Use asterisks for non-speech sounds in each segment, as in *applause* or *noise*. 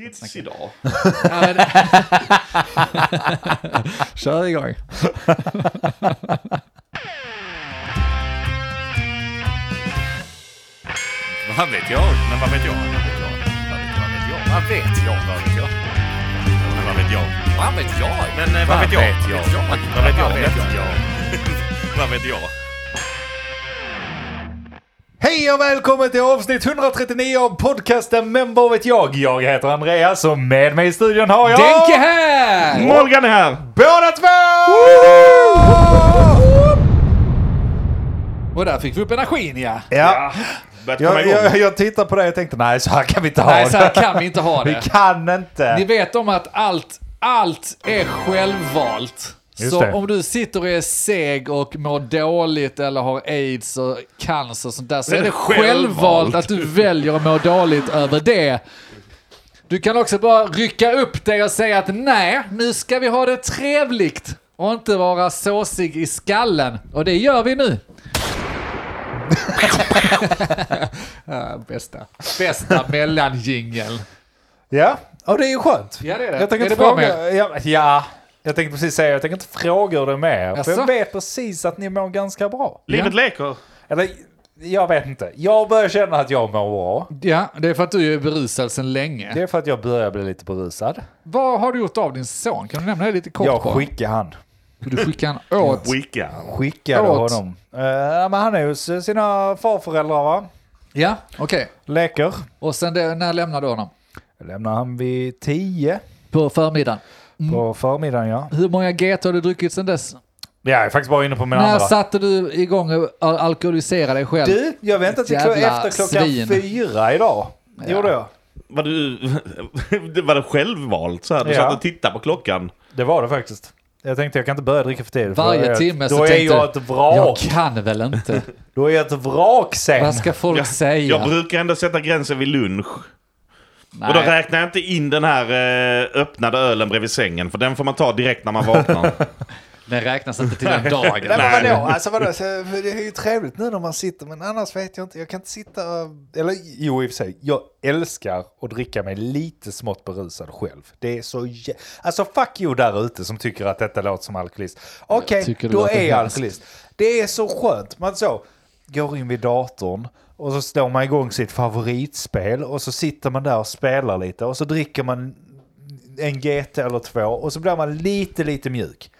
Kids idag. Ja. Kör igång. Vad vet jag? Men vad vet jag? Vad vet jag? Vad vet jag? Vad vet jag? Men vad vet jag? Vad vet jag? Men eh, vad Vad vet jag? vet jag? Vad vet jag? Vad vet jag? Vad vet jag? Hej och välkommen till avsnitt 139 av podcasten vad vet jag? Jag heter Andreas och med mig i studion har jag... Denke här! Morgan är här! Båda två! Och där fick vi upp energin ja. Ja, Börjat komma jag, igång. jag, jag tittar på det och tänkte nej så här kan vi inte ha Nej, så det. här kan vi inte ha *laughs* Vi det. kan inte. Ni vet om att allt, allt är självvalt. Just så det. om du sitter och är seg och mår dåligt eller har aids och cancer och sånt där så är det självvalt. att du väljer att må dåligt över det. Du kan också bara rycka upp dig och säga att nej, nu ska vi ha det trevligt och inte vara såsig i skallen. Och det gör vi nu. *laughs* bästa. Bästa mellanjingel. Ja, och det är ju skönt. Ja, det är det. Jag tänker Är inte det bra fråga... Ja, ja, jag tänkte precis säga jag tänker inte fråga hur det är med er. För jag vet precis att ni mår ganska bra. Livet leker. Eller, jag vet inte. Jag börjar känna att jag mår bra. Ja, det är för att du är berusad sedan länge. Det är för att jag börjar bli lite berusad. Vad har du gjort av din son? Kan du nämna det lite kort Jag skickar han. Du skickar han åt... Wicca. Skickade Åt. honom. Uh, men han är hos sina farföräldrar va? Ja, okej. Leker. Och sen det, när lämnade du honom? Jag lämnar han vid 10 På förmiddagen. På förmiddagen ja. Hur många GT har du druckit sen dess? Jag är faktiskt bara inne på min när andra. satte du igång och al- alkoholisera dig själv? Du, jag väntade till kl- efter klockan svin. fyra idag. Ja. Gjorde jag. Var du... *laughs* det var det självvalt så här? Du Ja. satt och tittade på klockan. Det var det faktiskt. Jag tänkte jag kan inte börja dricka för tidigt. för Varje jag- timme så Då är tänkte jag ett vrak. Jag kan väl inte? *laughs* Då är jag ett vrak sen. Vad ska folk Jag, säga? jag brukar ändå sätta gränsen vid lunch. Och då Nej. räknar jag inte in den här eh, öppnade ölen bredvid sängen. För den får man ta direkt när man vaknar. *laughs* Den räknas inte till den dagen. Nej, men Nej. vadå? Alltså, vadå? Så, för det är ju trevligt nu när man sitter, men annars vet jag inte. Jag kan inte sitta... Eller jo, i och för sig. Jag älskar att dricka mig lite smått berusad själv. Det är så... jä- Alltså fuck you där ute som tycker att detta låter som alkoholist. Okej, det då är jag alkoholist. Det är så skönt. Man så går in vid datorn och så står man igång sitt favoritspel och så sitter man där och spelar lite och så dricker man en GT eller två och så blir man lite, lite mjuk.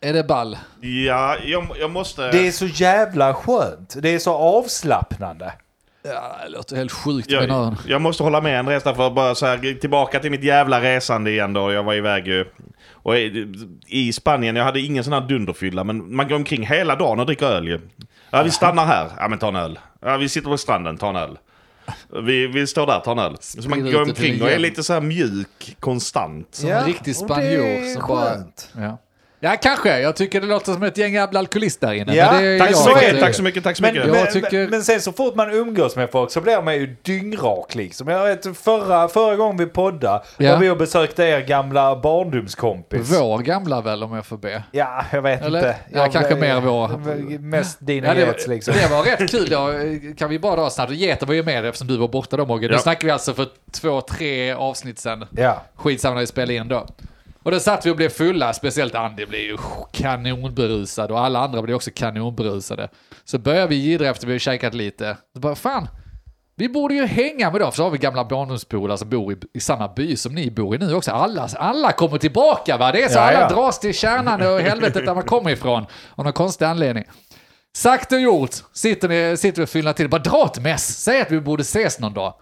Är det ball? ja, jag, jag måste... Det är så jävla skönt. Det är så avslappnande. Ja, det låter helt sjukt Jag, öron. jag måste hålla med Andreas där för att bara så här, tillbaka till mitt jävla resande igen då. Jag var iväg ju. Och i, Spanien, jag hade ingen sån här dunderfylla, men man går omkring hela dagen och dricker öl ju. Ja, vi stannar här. Ja, men ta en öl. Ja, vi sitter på stranden, ta en öl. Vi, vi står där, ta en öl. Så man går omkring och är lite så här mjuk, konstant. Som en riktig och det spanjor är som bara... skönt. Ja. Ja, kanske. Jag tycker det låter som ett gäng jävla alkoholister där inne. Ja, men Tack så jag mycket, tack så mycket, tack så Men, mycket. Jag men, tycker- men, men sen så fort man umgås med folk så blir man ju dyngrak liksom. Jag vet, förra, förra gången vi poddade Ja. var vi och besökte er gamla barndomskompis. Vår gamla väl om jag får be. Ja, jag vet Eller? inte. Ja, Jag, kanske mer vår. Mest dina Ja, det, gets liksom. det var rätt kul. Då. Kan vi bara dra snabbt? Geten var ju med eftersom du var borta då Mogge. Nu Ja. snackar vi alltså för två, tre avsnitt sedan. Ja. Skitsamma när vi spelade in då. Och då satt vi och blev fulla, speciellt Andy blev ju kanonberusad och alla andra blev också kanonberusade. Så började vi jiddra efter vi hade käkat lite. Så bara, fan, vi borde ju hänga med dem, för så har vi gamla barndomspolare som bor i, i samma by som ni bor i nu också. Alla, alla kommer tillbaka va? Det är så, Ja, alla ja. dras till kärnan och helvetet där man kommer ifrån. Av någon konstig anledning. Sagt och gjort, sitter, ni, sitter vi och fyller till. Bara dra ett mess, säg att vi borde ses någon dag.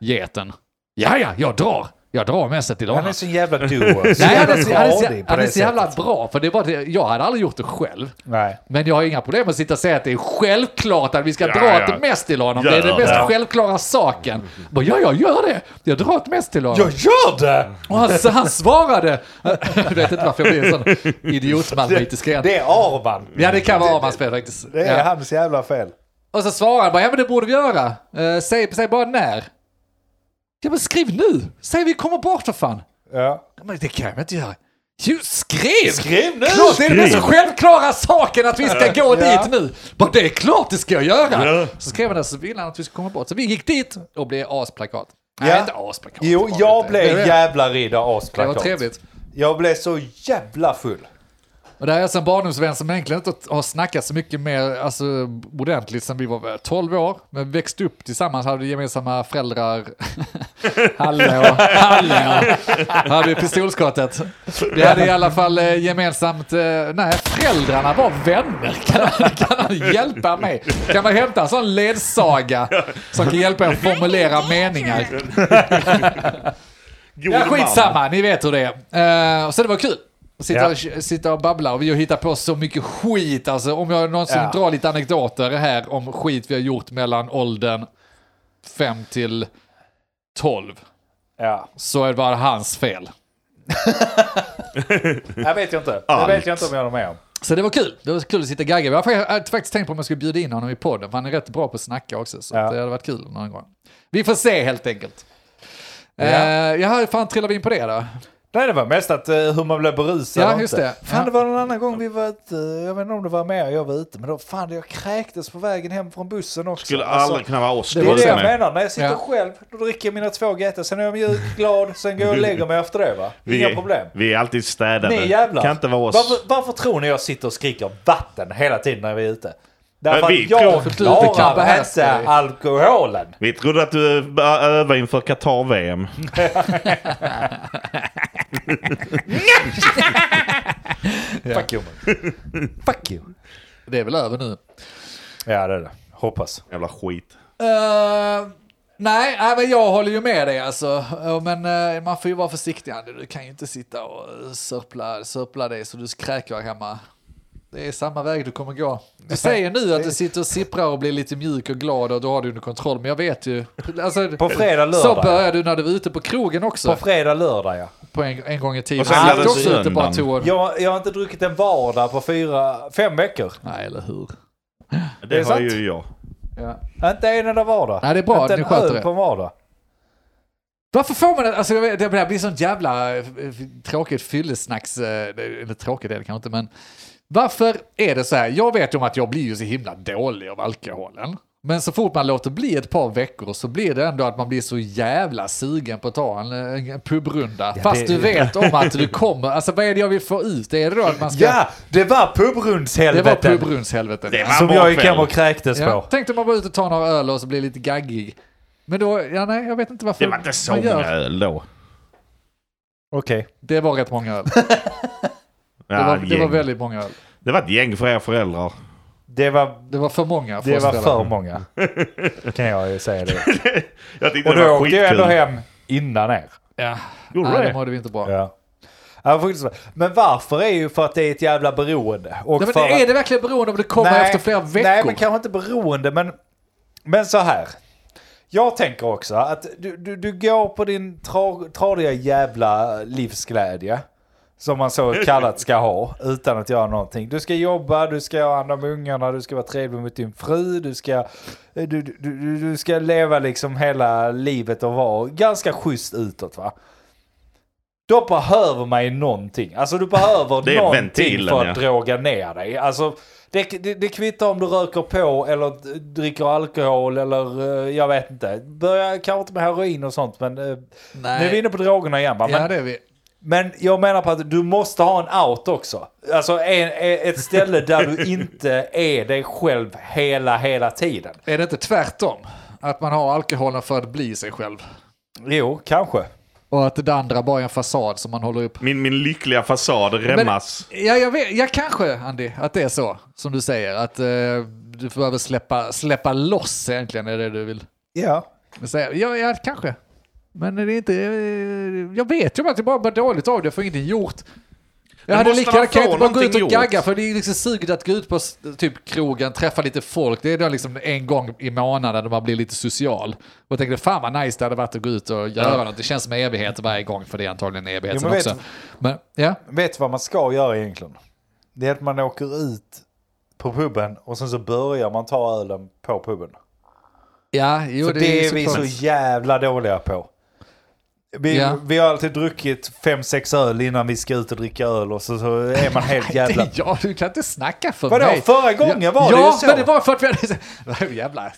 Geten. Ja, ja, jag drar. Jag drar messet till Han honom. är så jävla duo. *laughs* Så Nej, han är, så- jävla han, är så, han är det så jävla sättet. bra, för det var det, jag hade aldrig gjort det själv. Nej. Men jag har inga problem med att sitta och säga att det är självklart att vi ska Ja, dra ja. ett mest till honom. det är Gör den mest det. självklara saken. Bara, ja, jag gör det. Jag drar ett mest till honom. Jag gör det! Och han, han svarade. *laughs* jag vet inte varför jag blir en sån idiotmalmöitisk igen. Det är Arman. Ja, det kan vara Armans fel faktiskt. Det är Ja. hans jävla fel. Och så svarar han bara, ja men det borde vi göra. Eh, säg, säg bara när. Ja men skriv nu. Säg vi kommer bort för fan. Ja. Men det kan jag inte göra. Jo, skriv! Skriv nu! Klart, det är den mest självklara saken att vi ska gå Ja. dit nu. Bara det är klart det ska jag göra. Ja. Så skrev han det så ville han att vi skulle komma bort. Så vi gick dit och blev asplakat. Nej, Ja. inte asplakat. Jo, jag blev jävla ridder Det var asplakat. trevligt. Jag blev så jävla full. Och det här är alltså en barndomsvän som egentligen inte har snackat så mycket mer alltså, ordentligt sen vi var väl 12 år. Men växte upp tillsammans, hade gemensamma föräldrar. *laughs* Hallå, hallå. Hade vi pistolskottet. Vi hade i alla fall eh, gemensamt, eh, nej föräldrarna var vänner. Kan han, kan han hjälpa mig? Kan man hämta en sån ledsaga som kan hjälpa en att formulera meningar? God Ja, man. skitsamma, ni vet hur det är. Uh, så det var kul. Sitta, Ja. och, sitta och babbla och vi har hittat på så mycket skit. Alltså, om jag någonsin Ja. drar lite anekdoter här om skit vi har gjort mellan åldern 5 till 12 Ja. så är det bara hans fel. *laughs* Jag vet jag inte. Det vet jag inte om jag håller med om. Så det var kul. Det var kul att sitta och gagga. Jag har jag hade faktiskt tänkt på om jag skulle bjuda in honom i podden, för han är rätt bra på att snacka också. Så Ja. det hade varit kul någon gång. Vi får se helt enkelt. Ja. Uh, hur fan trillade vi in på det då? Nej, det var mest att eh, hur man blev berusad Ja, just det. Fan, Ja. det var en annan gång vi var ute. Jag vet inte om det var mer jag var ute. Men då, fan, jag kräktes på vägen hem från bussen också. Skulle Alltså, aldrig kunna vara oss. det Det var är det jag med. menar. När jag sitter Ja. själv, då dricker jag mina två GT. Sen är jag mjuk, glad, sen går jag och *laughs* lägger mig efter det va. Inga Vi, problem. vi är alltid städade. Ni jävlar. Kan inte vara oss. Varför, varför tror ni jag sitter och skriker vatten hela tiden när vi är ute? Därför Men vi att jag klarar inte alkoholen. Vi trodde att du började öva inför Qatar-VM. *laughs* *laughs* Fuck you man. Fuck you. Det är väl över nu. Ja det är det. Hoppas. Jävla skit. Eh, nej, nej, men jag håller ju med dig alltså. Eh, Men eh, man får ju vara försiktig. Andy. Du kan ju inte sitta och sörpla, sörpla dig så du skräker hemma. Det är samma väg du kommer gå. Du säger nu att du sitter och sipprar och blir lite mjuk och glad och du har det under kontroll. Men jag vet ju. Alltså, På fredag, så lördag. började du när du var ute på krogen också. På fredag, lördag ja. På en, en gång i tiden. Gick det också ute bara en... Jag, jag har inte druckit en vardag på fyra, fem veckor. Nej, eller hur? Det, är har sant. ju jag. Ja. Inte en enda vardag. Nej, det är bra, Inte en öl det. på en vardag. Varför får man det? Alltså, det blir sånt jävla eh, tråkigt fyllesnacks... eh, Eller tråkigt är det kanske inte, men varför är det så här? Jag vet ju om att jag blir ju så himla dålig av alkoholen. Men så fort man låter bli ett par veckor så blir det ändå att man blir så jävla sugen på att ta en, en pubrunda. Fast det- du vet om att du kommer. Alltså vad är det jag vill få ut? Är det då att man ska... Ja, det var det var pubrundshelveten. pubrundshelveten. Det var Som jag gick hem och kräktes Ja, på. tänkte man bara ut och ta några öl och så bli lite gaggig. Men då, ja nej, jag vet inte varför Det var inte så många öl då. Okej. Det var rätt många öl. Ja, *laughs* Det var, det var väldigt många öl. det var ett gäng för er föräldrar. Det var, Det var för många för det var för många. *laughs* Kan jag ju säga det. *laughs* Jag tyckte Och det då åkte jag ändå hem innan er. Ja, Gjorde nej, det? det mådde vi inte bra. Ja. Men varför är ju för att det är ett jävla beroende. Och Nej, men för är att- det verkligen beroende av det kommer efter flera veckor? Nej, men kanske inte beroende, men, men så här. Jag tänker också att du, du, du går på din tra, tradiga jävla livsglädje. Som man så *laughs* kallat ska ha, utan att göra någonting. Du ska jobba, du ska ha hand om ungarna, du ska vara trevlig mot din fru, du ska, du, du, du, du ska leva liksom hela livet och vara ganska schysst utåt va. Då behöver man ju någonting. Alltså du behöver *laughs* Det är någonting ventilen, för att ja. droga ner dig. Alltså det, det, det kvittar om du röker på eller dricker alkohol eller eh, jag vet inte. Börja kanske inte med heroin och sånt men eh, Nej. nu är vi inne på drogerna igen va? Ja, Men, det är vi. Men jag menar på att du måste ha en out också. Alltså en, ett ställe där du *laughs* inte är dig själv hela, hela tiden. Är det inte tvärtom? Att man har alkoholen för att bli sig själv. Jo, kanske. Och att det andra bara är en fasad som man håller upp. Min, min lyckliga fasad remmas. Ja, jag vet, ja, kanske Andy, att det är så. Som du säger, att eh, du behöver släppa, släppa loss egentligen, är det du vill Ja. säga. Ja, ja, kanske. Men det är inte... eh, Jag vet ju att jag bara mår dåligt av det, jag får ingenting gjort. Jag hade lika gärna inte bara gå ut och gjort? gagga för det är liksom suget att gå ut på typ krogen, träffa lite folk. Det är då liksom en gång i månaden då man blir lite social. Och jag tänkte fan vad nice det hade varit att gå ut och göra Ja. något. Det känns som evighet varje gång för det är antagligen en evighet Jo, men vet- också. Men ja, Vet vad man ska göra egentligen? Det är att man åker ut på puben och sen så börjar man ta ölen på puben. ja jo, För det, är vi såklart. så jävla dåliga på. Vi, Ja. vi har alltid druckit fem sex öl innan vi ska ut och dricka öl och så, så är man helt *laughs* jävla... Ja, du kan inte snacka för Vadå, mig. förra gången var det ja, ju så. men det var för att vi hade... *laughs* Jävla.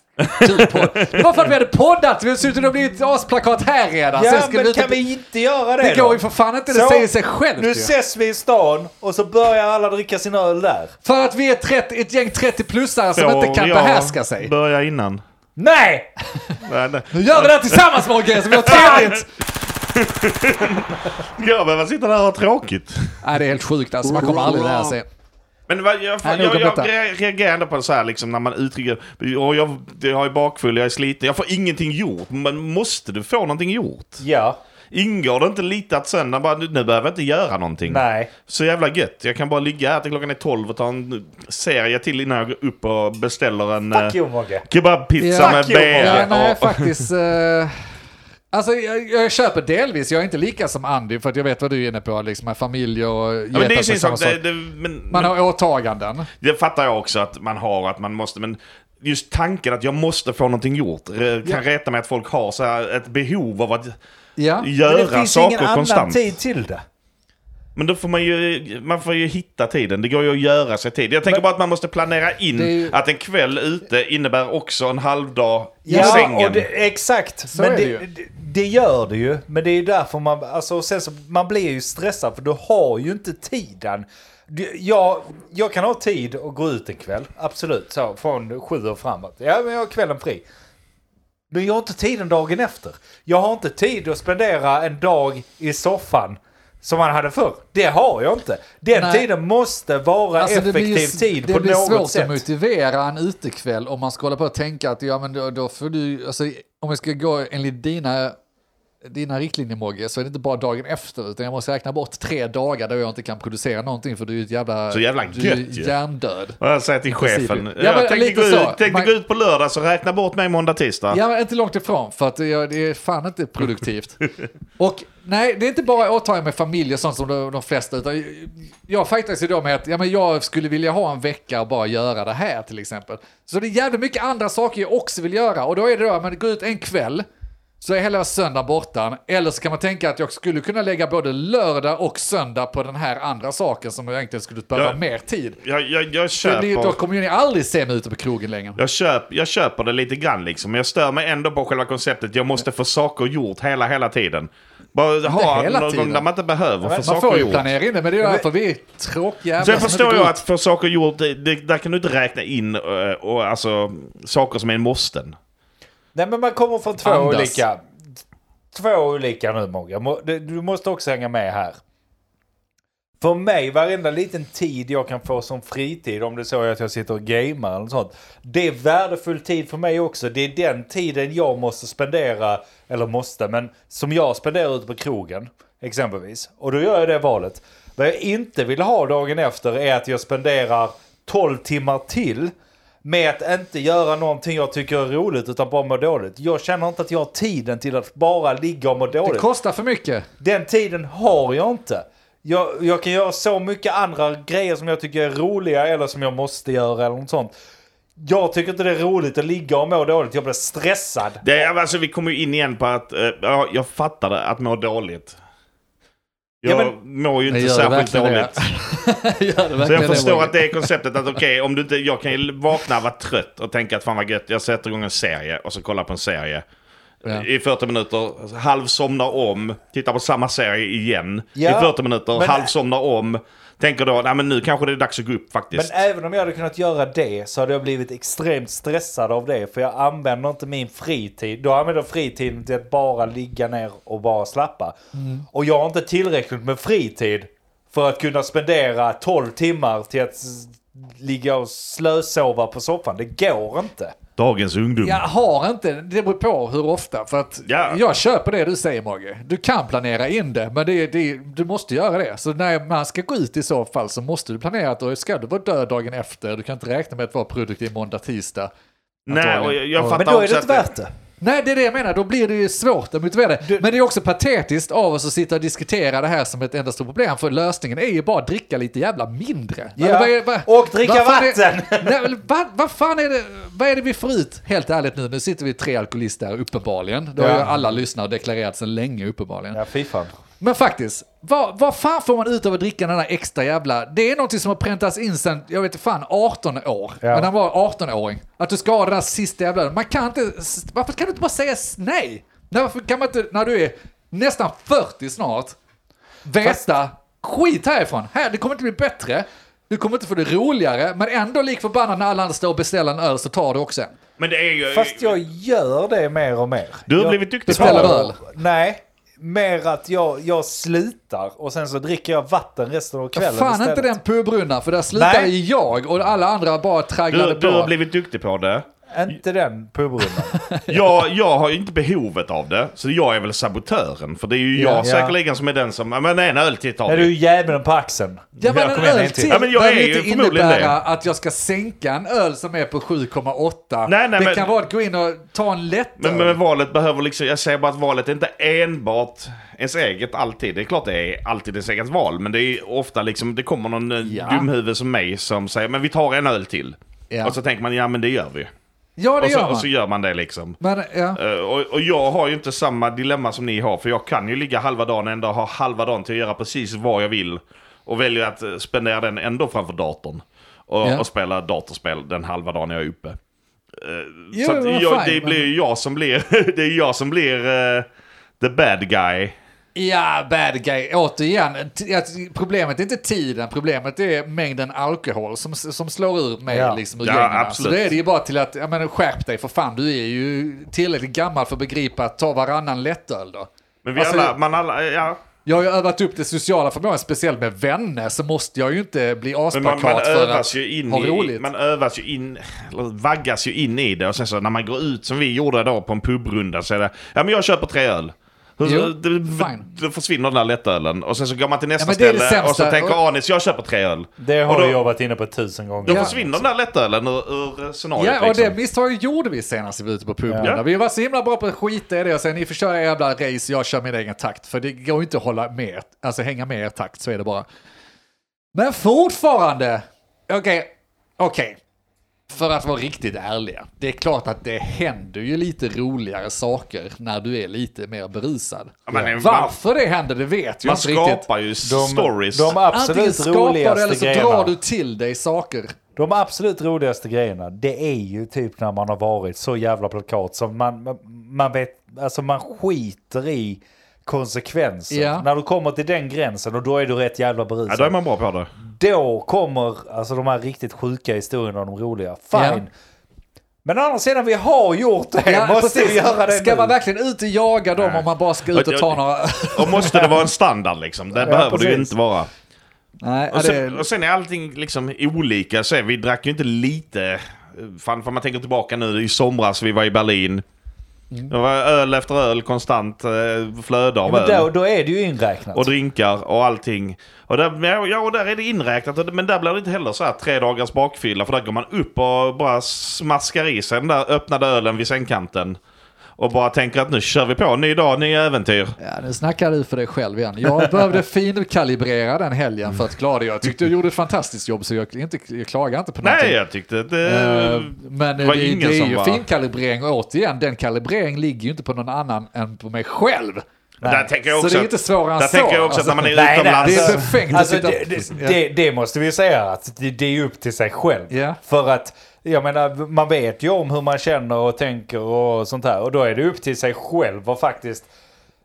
Det var för att vi hade poddat. Vi har suttit och blivit asplakat här redan. Ja, men vi ut kan och- vi inte göra det Det går ju för fan inte, det Så, säger sig självt Nu ju. ses vi i stan och så börjar alla dricka sin öl där. För att vi är 30, ett gäng 30-plussare som inte kan behärska sig. börja innan? Nej! Nu gör vi det här tillsammans Mogge, så vi har trevligt! Jag behöver sitta där och ha tråkigt. Nej, det är helt sjukt alltså, man kommer aldrig lära sig. Men vad, jag, jag, jag, re- reagerar ändå på det så här liksom när man uttrycker, och jag, jag är bakfull, jag är sliten, jag får ingenting gjort. Men måste du få någonting gjort? Ja. Ingår det inte lite att sen, bara, nu nu behöver jag inte göra någonting? Nej. Så jävla gött. Jag kan bara ligga här till klockan är 12 och ta en serie till innan jag går upp och beställer en Fuck eh, you Mogge. kebabpizza Ja. med BR. Ja, nej, faktiskt. *laughs* eh, alltså, jag, jag köper delvis, jag är inte lika som Andy, för att jag vet vad du är inne på, liksom med familj och Ja, men det är sin sak. Det, det, men, Man men, har åtaganden. det fattar jag också att man har, att man måste. Men just tanken att jag måste få någonting gjort kan Ja. reta med att folk har så här ett behov av att Ja. Men göra det finns saker ingen annan konstant. tid till det. Men då får man ju, man får ju hitta tiden. Det går ju att göra sig tid. Jag tänker Men- bara att man måste planera in ju- att en kväll ute innebär också en halv dag i Ja, sängen. och det, exakt. Så men är det, det det, ju. det gör det ju. Men det är ju därför man, alltså, sen så, man blir ju stressad för du har ju inte tiden. Jag, jag kan ha tid att gå ut en kväll, absolut, så, från sju och framåt. Ja, men jag har kvällen fri. Men jag har inte tiden dagen efter. Jag har inte tid att spendera en dag i soffan som man hade förr. Det har jag inte. Den Nej. tiden måste vara Alltså, det effektiv blir, tid det på blir något svårt sätt. att motivera en utekväll om man ska hålla på och tänka att ja, men då, då får du, alltså, om jag ska gå enligt dina, dina riktlinjer Mogge, så är det inte bara dagen efter, utan jag måste räkna bort tre dagar då jag inte kan producera någonting för du är ett jävla, Så jävla gött ju. hjärndöd. Och jag säger till chefen, ju. ja, Ja, men tänkte, gå, ut, tänkte Man- gå ut på lördag så räkna bort mig måndag, tisdag. Ja, men inte långt ifrån, för att jag, det är fan inte produktivt. *laughs* och nej, det är inte bara åtaganden med familj och sånt som de, de flesta, utan jag faktiskt idag med att ja, men jag skulle vilja ha en vecka och bara göra det här till exempel. Så det är jävligt mycket andra saker jag också vill göra och då är det då, men gå ut en kväll, så är hela söndagen borta. Eller så kan man tänka att jag skulle kunna lägga både lördag och söndag på den här andra saken som jag egentligen skulle behöva Ja. mer tid. Jag, jag, jag, Så det då köper, kommer ju ni aldrig se mig ute på krogen längre. jag, köp, jag köper det lite grann liksom, men jag stör mig ändå på själva konceptet. Jag måste få saker gjort hela, hela tiden. Bara ha någon tiden. gång där man inte behöver få Man saker får ju gjort. planera in det, men det är därför vi är tråkiga jävlar som förstår jag går att få saker gjort, det, det, där kan du inte räkna in eh, och, alltså, saker som är en måsten. Nej men man kommer från två Andas. olika... Två olika nu Mogge. Du måste också hänga med här. För mig, varenda liten tid jag kan få som fritid, om det är så att jag sitter och gamer eller sånt. Det är värdefull tid för mig också. Det är den tiden jag måste spendera, eller måste, men som jag spenderar ute på krogen. Exempelvis. Och då gör jag det valet. Vad jag inte vill ha dagen efter är att jag spenderar 12 timmar till med att inte göra någonting jag tycker är roligt utan bara må dåligt. Jag känner inte att jag har tiden till att bara ligga och må Det dåligt. kostar för mycket. Den tiden har jag inte. Jag, jag kan göra så mycket andra grejer som jag tycker är roliga eller som jag måste göra eller något sånt. Jag tycker inte det är roligt att ligga och må dåligt. Jag blir stressad. Det, är- alltså, vi kommer ju in igen på att, eh, ja, jag fattar det, att må dåligt. Jag Ja, mår ju Men inte det särskilt dåligt. *laughs* det? Det Så jag förstår Mogge? att det är konceptet att okej, om du inte, jag kan ju vakna och vara trött och tänka att fan vad gött, jag sätter igång en serie och så kollar på en serie. Ja. I 40 minuter, halvsomnar om, tittar på samma serie igen. Ja, I 40 minuter, men- halvsomnar om. Tänker då, nej men nu kanske det är dags att gå upp Men faktiskt. även om jag hade kunnat göra det så hade jag blivit extremt stressad av det. För jag använder inte min fritid. Då använder jag fritiden till att bara ligga ner och bara slappa. Och jag har inte tillräckligt med fritid för att kunna spendera 12 timmar till att ligga och slösova på soffan. Det går inte. Dagens ungdom. Jag har inte, det beror på hur ofta. För att Ja. jag köper det du säger Mogge. Du kan planera in det, men det, det, du måste göra det. Så när man ska gå ut i så fall så måste du planera att då ska du vara död dagen efter. Du kan inte räkna med att vara produktiv måndag, tisdag. Nej, och jag, jag fattar Men då är det inte värt det. Nej, det är det jag menar. Då blir det ju svårt att motivera det. Men det är också patetiskt av oss att sitta och diskutera det här som ett enda stort problem. För lösningen är ju bara att dricka lite jävla mindre. Ja. Eller vad är- vad- Och dricka vad vatten. Är, *laughs* nej, vad, vad fan är det, vad är det vi får ut? Helt ärligt nu, nu sitter vi tre alkoholister uppenbarligen. Det har Ja. ju alla lyssnare deklarerat sedan länge uppenbarligen. Ja, fy fan. Men faktiskt, vad, vad fan får man ut av att dricka den där extra jävla... Det är någonting som har präntats in sen, jag vet inte fan, 18 år. Ja. När han var 18-åring. Att du ska ha den där sista jävla... Man kan inte... Varför kan du inte bara säga nej? Nej, Varför kan man inte, när du är nästan 40 snart, veta skit härifrån. Här, det kommer inte bli bättre. Du kommer inte få det roligare, men ändå lik förbannat när alla andra står och beställer en öl så tar du också en. Men det är ju... Fast jag gör det mer och mer. Du har jag blivit duktig på öl. Nej, mer att jag, jag slutar och sen så dricker jag vatten resten av kvällen Fan istället. inte den pubrundan, för där slutar Nej. jag och alla andra bara tragglade Du, på. du har blivit duktig på det. Inte den pubrundan. *laughs* Jag, jag har ju inte behovet av det, så jag är väl sabotören. För det är ju jag Ja. säkerligen som är den som, "Ja, men en öl till tar Är du vi. djävulen på axeln? Ja men en öl till Ja, men jag behöver är ju inte förmodligen innebära det. att jag ska sänka en öl som är på 7,8. Nej, nej, det men- kan vara att gå in och ta en lätt Men, öl. men, men valet behöver liksom, jag säger bara att valet är inte enbart ens eget alltid. Det är klart det är alltid ens eget val, men det är ofta liksom, det kommer någon Ja. ja. dumhuvud som mig som säger men vi tar en öl till. Ja. Och så tänker man ja men det gör vi. Ja, det Och så, gör man. och så gör man det liksom. Men, ja. Eh, och, och jag har ju inte samma dilemma som ni har, för jag kan ju ligga halva dagen ändå ha halva dagen till att göra precis vad jag vill. Och väljer att eh, spendera den ändå framför datorn. Och, Ja. och spela datorspel den halva dagen jag är uppe. Eh, Jo, så jag, fine, det men- blir jag som blir, *laughs* det är jag som blir eh, the bad guy. Ja, bad guy. Återigen, problemet är inte tiden, problemet är mängden alkohol som, som slår ur mig Ja. liksom ur Ja, gängen. Så absolut. det är det ju bara till att, ja men skärp dig för fan, du är ju tillräckligt gammal för att begripa att ta varannan lättöl då. Men vi Alltså, alla, man alla, ja. Jag har ju övat upp det sociala förmågan, speciellt med vänner, så måste jag ju inte bli asplakat för övas att ju in ha i, roligt. man övas ju in, eller vaggas ju in i det och sen så när man går ut som vi gjorde då på en pubrunda så är det, ja men jag köper tre öl. Hur- Jo, det, fine. då försvinner den där lättölen och sen så går man till nästa Ja, ställe och så tänker Anis jag köper tre öl. Det Och har då- jag varit inne på tusen gånger. Då Ja. försvinner den där lättölen ur, ur scenariot Ja, och liksom. det misstaget gjorde vi senast vi var ute på puben. Ja. Vi var så himla bra på att skita i det och säga ni får köra er jävla race, jag kör min egen takt. För det går ju inte att hålla med, alltså hänga med er takt, så är det bara. Men fortfarande, okej, okej. För att vara riktigt ärliga, det är klart att det händer ju lite roligare saker när du är lite mer berusad. Ja, men Varför det händer, det vet jag Man inte riktigt. skapar ju De, stories. de Antingen absolut skapar du eller roligaste så grejerna. drar du till dig saker. De absolut roligaste grejerna, det är ju typ när man har varit så jävla plakat som man, man, man vet, alltså man skiter i konsekvenser. Ja. När du kommer till den gränsen och då är du rätt jävla ja, berusad. då är man bra på det. Då kommer alltså de här riktigt sjuka historierna och de roliga. Fine. Ja. Men å andra sidan, vi har gjort det. Ja, Måste precis. vi göra det Ska nu? man verkligen ut och jaga dem om man bara ska ut och ta några... *laughs* Och måste det vara en standard liksom. Det behöver det ju precis. inte vara. Nej, Och ja, sen, det... och sen är allting liksom olika. Så vi drack ju inte lite. Fan, för man tänker tillbaka nu, i somras vi var i Berlin. Mm. Det var öl efter öl, konstant eh, flöde av Men öl. då, då är det ju inräknat. Och drinkar och allting. Och där, ja, ja, och där är det inräknat. Men där blir det inte heller så här tre dagars bakfylla. För där går man upp och bara smaskar i sig den där öppnade ölen vid sängkanten. Och bara tänker att nu kör vi på, ny dag, nya äventyr. Ja, nu snackar du för dig själv igen. Jag behövde *laughs* finkalibrera den helgen för att klara det. Jag tyckte du gjorde ett fantastiskt jobb så jag, inte, jag klagar inte på någonting. Nej, jag tyckte det... Eh, men det, var det, ingen är som ju var- finkalibrering och återigen, den kalibreringen ligger ju inte på någon annan än på mig själv. Där tänker jag Så också det är inte svårare än Där så. tänker jag också Alltså, att när man är nej, nej, utomlands... Det är Alltså- befängt att Alltså, sitta... det, det, det, det måste vi säga att det, det är upp till sig själv. Ja. För att, jag menar, man vet ju om hur man känner och tänker och sånt här. Och då är det upp till sig själv och faktiskt,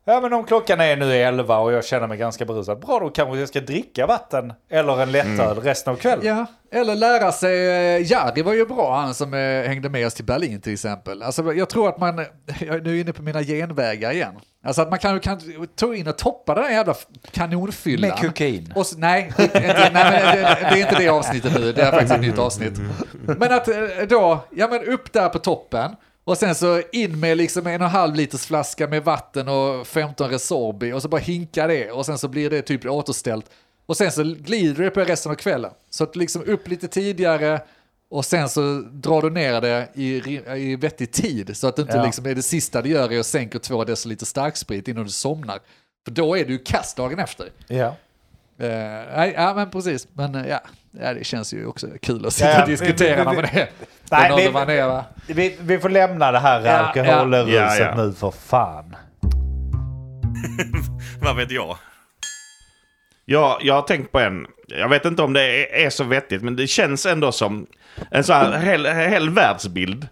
ja men om klockan är nu 11 och jag känner mig ganska berusad. Bra, då kanske jag ska dricka vatten eller en lättöl resten av kvällen. Ja, eller lära sig. eh, Jari var ju bra, han som eh, hängde med oss till Berlin till exempel. Alltså, jag tror att man, *laughs* jag är nu inne på mina genvägar igen. Alltså att man kan, kan ta in och toppa den här jävla kanonfyllan. Med kokain. Och så, nej, inte, nej men det, det är inte det avsnittet nu, det är faktiskt ett nytt avsnitt. *laughs* Men att eh, då, ja men upp där på toppen. Och sen så in med liksom en och en halv liters flaska med vatten och 15 Resorbi och så bara hinka det och sen så blir det typ återställt. Och sen så glider det på resten av kvällen. Så att liksom upp lite tidigare Och sen så drar du ner det i, i vettig tid så att det inte Ja. liksom är det sista du gör är att sänka två deciliter starksprit innan du somnar. För då är du ju kass dagen efter. Ja. Eh, nej, ja men precis. Men eh, ja, ja, det känns ju också kul att sitta Ja, och diskutera vi- när vi- man är Nej, vi- man är va? Vi, vi får lämna det här Ja, alkoholruset ja. Ja, nu för fan. *laughs* Vad vet jag? Ja, jag har tänkt på en. Jag vet inte om det är, är så vettigt, men det känns ändå som en sån här hel, hel världsbild.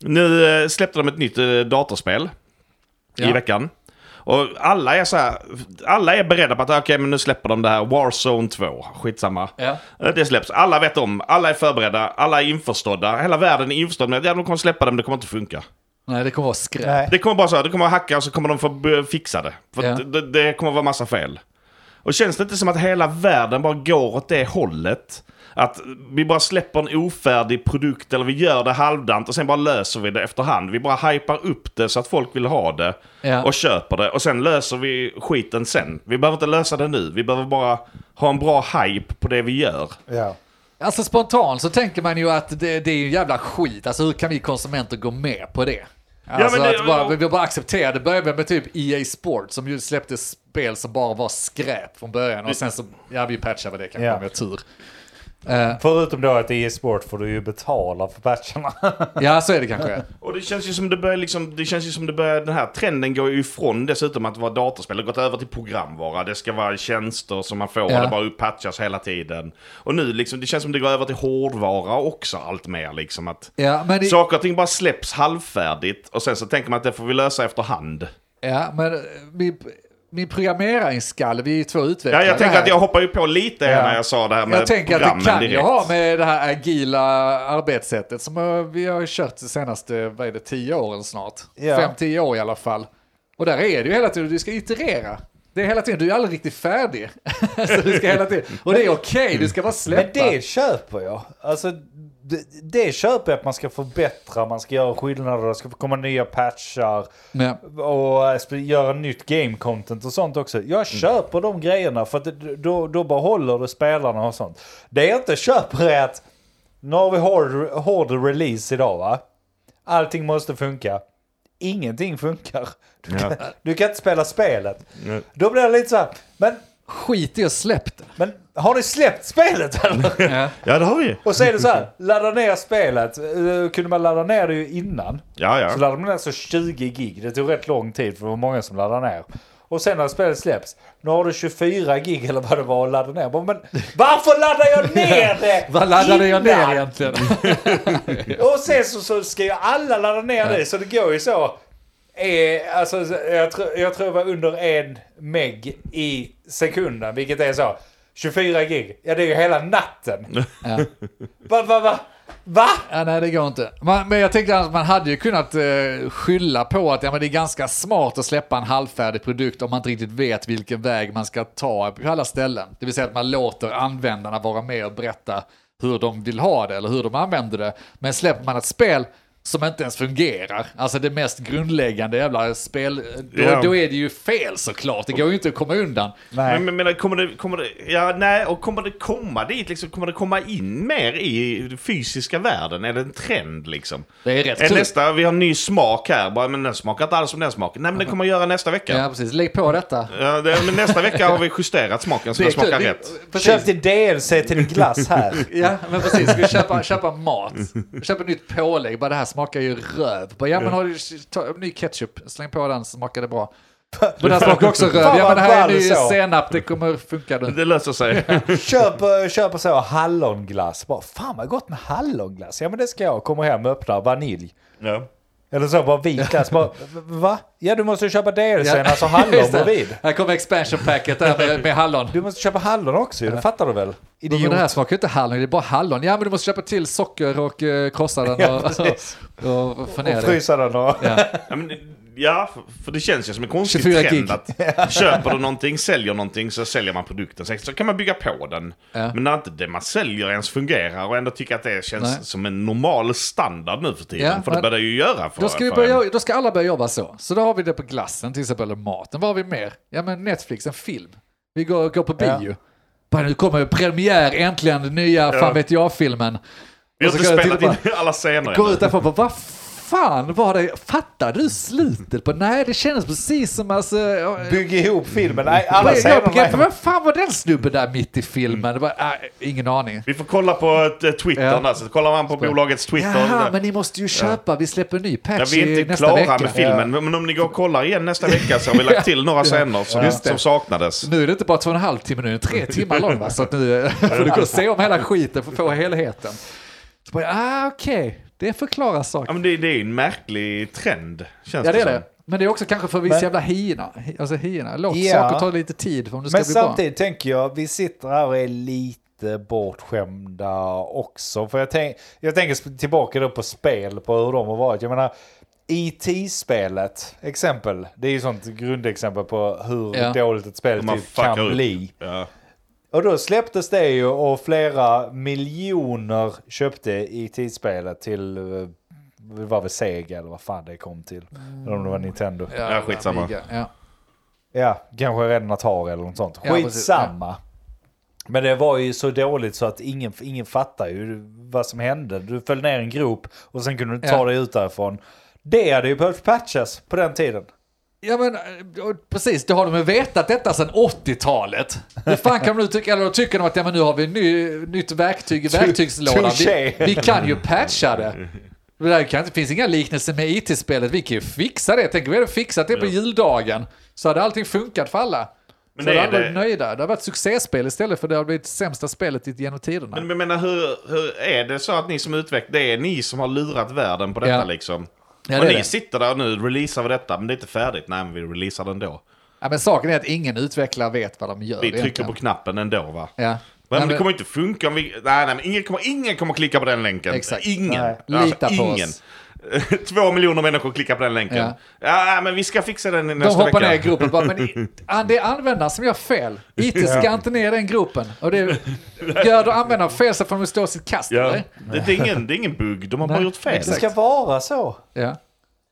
Nu eh, släppte de ett nytt eh, datorspel i veckan. Och alla är så här, alla är beredda på att okej, men nu släpper de det här Warzone 2. Skitsamma. Ja. Eh, Det släpps. Alla vet om, alla är förberedda, alla är införstådda. Hela världen är införstådd med att ja, de kommer släppa det, men det kommer inte funka. Nej, det kommer vara skräp. Nej. Det kommer bara så här, det kommer att hacka och så kommer de få fixa det. För Ja. det, det kommer att vara massa fel. Och känns det inte som att hela världen bara går åt det hållet? Att vi bara släpper en ofärdig produkt eller vi gör det halvdant och sen bara löser vi det efterhand. Vi bara hypar upp det så att folk vill ha det Ja. och köper det. Och sen löser vi skiten sen. Vi behöver inte lösa det nu. Vi behöver bara ha en bra hype på det vi gör. Ja. Alltså spontant så tänker man ju att det, det är ju jävla skit. Alltså hur kan vi konsumenter gå med på det? Alltså men det- att bara, vi vill bara acceptera det. började med typ EA Sport som ju släppte spel som bara var skräp från början. Och sen så, ja vi patchade det kanske Ja. om vi har tur. Eh, Förutom då att i e-sport får du ju betala för patcherna. *laughs* ja så är det kanske. Och det känns ju som det börjar liksom, det känns ju som det börjar, den här trenden går ju ifrån dessutom att vara datorspel, det har gått över till programvara. Det ska vara tjänster som man får Ja. och det bara uppatchas hela tiden. Och nu liksom, det känns som det går över till hårdvara också allt mer liksom att Ja, men, det, saker och ting bara släpps halvfärdigt och sen så tänker man att det får vi lösa efterhand. ja, men min, programmeringsskalle, vi är ju två utvecklare Ja, jag tänker här. att jag hoppar ju på lite Ja. när jag sa det här med Jag tänker att det kan direkt. ha med det här agila arbetssättet som eh, vi har kört de senaste, vad är det, tio åren snart. Ja. Fem, tio år i alla fall. Och där är det ju hela tiden, du ska iterera. Det är hela tiden, du är aldrig riktigt färdig. *laughs* så du ska hela tiden, och det är okej, du ska bara Men släppa. det köper jag. Alltså, det, det köper jag att man ska förbättra, man ska göra skillnader, det ska komma nya patchar Men, och eh, göra nytt game content och sånt också. Jag köper de grejerna för att det, då, då behåller du spelarna och sånt. Det jag inte köper är att nu har vi hård, hård release idag va? Allting måste funka. Ingenting funkar. Du kan, du kan inte spela spelet. Ja. Då blir det lite så här, men, skit i att släppa det. men har ni släppt spelet eller? Ja. Ja, det har vi. Och så är det så här, ladda ner spelet. Eh, Kunde man ladda ner det ju innan. Ja, ja. Så laddade man ner så 20 gig. Det tog rätt lång tid för det var många som laddade ner. Och sen när spelet släpps, nu har du 24 gig eller vad det var att ladda ner. Men varför laddar jag ner det *laughs* Vad laddade jag ner egentligen? *laughs* Och sen så, så ska ju alla ladda ner det. Så det går ju så. Eh, alltså, jag, tror, jag tror det var under en meg i sekunden. Vilket är så. 24 gig. Ja det är ju hela natten. Ja. Va, va, va? Va? Ja, nej, det går inte. Man, men jag tänkte att man hade ju kunnat eh, skylla på att ja, men det är ganska smart att släppa en halvfärdig produkt om man inte riktigt vet vilken väg man ska ta på alla ställen. Det vill säga att man låter användarna vara med och berätta hur de vill ha det eller hur de använder det. Men släpper man ett spel som inte ens fungerar, alltså det mest grundläggande jävla spel, då, Ja. då är det ju fel såklart. Det går ju inte att komma undan. Nej. Men, men, men kommer det, kommer det, ja nej, och kommer det komma dit liksom, kommer det komma in mer i den fysiska världen? Är det en trend liksom? Det är rätt Är nästa, vi har en ny smak här, bara, men den smakar inte alls som den smaken. Nej men det kommer att göra nästa vecka. Ja, precis. Lägg på detta. Ja, det, men nästa vecka har vi justerat smaken så den smakar Det- rätt. precis. Köp din DLC till din glass här. *laughs* Ja, men precis. Vi köpa, köpa mat? Köpa nytt pålägg. Bara det här smakar ju röv. Bara, ja, men har du ta, ny ketchup? Släng på den smakar det bra. *laughs* Men det här smakar också röv. Ja, men det här är ny senap. Det kommer funka nu. Det löser sig. *laughs* Köp, köp så hallonglass. Bara, fan vad gott med hallonglass. Ja men det ska jag. Kommer hem och öppnar vanilj. ja. Eller så bara vit glass. *laughs* Bara, va? Ja du måste köpa DLCn, Ja. alltså *laughs* hallon bredvid. Här kommer expansion packet där med, med hallon. Du måste köpa hallon också ju, det fattar du väl? Men Idiot. det här smakar ju inte hallon, det är bara hallon. Ja, men du måste köpa till socker och uh, krossa den *laughs* Ja, och, precis. och, och och det. frysa den och... Ja. Ja, ja, för, för det känns ju som en konstig 24 trend gig. att köper du någonting, säljer någonting så säljer man produkten. Så kan man bygga på den. Ja. Men när inte det man säljer ens fungerar och ändå tycker att det känns Nej. som en normal standard nu för tiden. Ja, för det börjar det ju göra för Då ska, vi börja, en. då ska alla börja jobba så. Så då har vi det på glassen, till exempel, eller maten. Vad har vi mer? Ja, men Netflix, en film. Vi går, går på Ja. bio. Bara, nu kommer premiär, äntligen, den nya, fan vet jag-filmen. Vi har inte spelat in alla scener Går ännu. ut därifrån och bara, vad fan var det? Fattar du slutet på? Nej, det kändes precis som alltså... Bygg ihop filmen. Nej, alla jag scenerna. vad fan var den snubben där mitt i filmen? Det var, äh, ingen aning. Vi får kolla på eh, Twitter Ja. där, så kollar man på bolagets Twitter. Jaha, men ni måste ju köpa, vi släpper en ny Ja, patch vi är inte nästa klara vecka. med filmen, men om ni går och kollar igen nästa vecka så har vi lagt *laughs* till några scener som, det. som saknades. Nu är det inte bara två och en halv timme, nu är det tre *laughs* timmar lång va? Så att nu *laughs* får du gå och se om hela skiten för att få helheten. Så bara, ah okej, det förklarar Ja, saker. men det, det är en märklig trend, känns Ja det som. det. Men det är också kanske för vi är Men- så jävla hierna. Alltså hierna. Låt Ja. saker ta lite tid om det ska Men bli bra. samtidigt tänker jag, vi sitter här och är lite bortskämda också. För jag, tänk, jag tänker tillbaka då på spel, på hur de har varit. Jag menar, IT-spelet, exempel. Det är ju sånt grundexempel på hur Ja. dåligt ett spel typ kan bli. Ja. Och då släpptes det ju och flera miljoner köpte IT-spelet till, eh, det var väl Sega eller vad fan det kom till. Eller om det var Nintendo. Ja, skitsamma. Amiga, Ja. Ja, kanske redan Atari eller något sånt. Ja. Skitsamma. Men det var ju så dåligt så att ingen, ingen fattar ju vad som hände. Du föll ner i en grop och sen kunde du inte ta Ja. dig ut därifrån. Det hade ju behövt patchas på den tiden. Ja men precis, då har de ju vetat detta sedan 80-talet. Hur fan kan de nu tycka, eller då tycker de att ja, men nu har vi ett ny, nytt verktyg i verktygslådan. Vi, vi kan ju patcha det. Det där kan, det finns inga liknelser med IT-spelet, vi kan ju fixa det. Tänk om vi hade fixat det på juldagen. Så hade allting funkat för alla. Men så det hade är alla varit det- nöjda. Det hade varit ett succéspel istället för det har blivit sämsta spelet genom tiderna. Men jag menar, hur, hur är det så att ni som utvecklar, det är ni som har lurat världen på detta Ja. liksom? Ja, och ni det. sitter där nu, releasar vi detta, men det är inte färdigt. Nej, men vi releasar det ändå. Ja, men saken är att ingen utvecklare vet vad de gör. Vi trycker på knappen ändå va? Ja. Men, Ja, det kommer inte funka om vi... Nej, nej, men ingen kommer, ingen kommer klicka på den länken. Exakt. Ingen. Nej. Lita på ingen. oss. *laughs* Två miljoner människor klickar på den länken. Ja. Ja, men vi ska fixa den i De nästa hoppar vecka. ner i gruppen bara, men *laughs* ah, det är användaren som gör fel. IT ska inte ner i den gruppen. Och det gör då användaren fel så får de stå sitt kast. Ja. Eller? Det, det, är ingen, det är ingen bugg, de har bara Nej, gjort fel. Det ska vara så. Ja.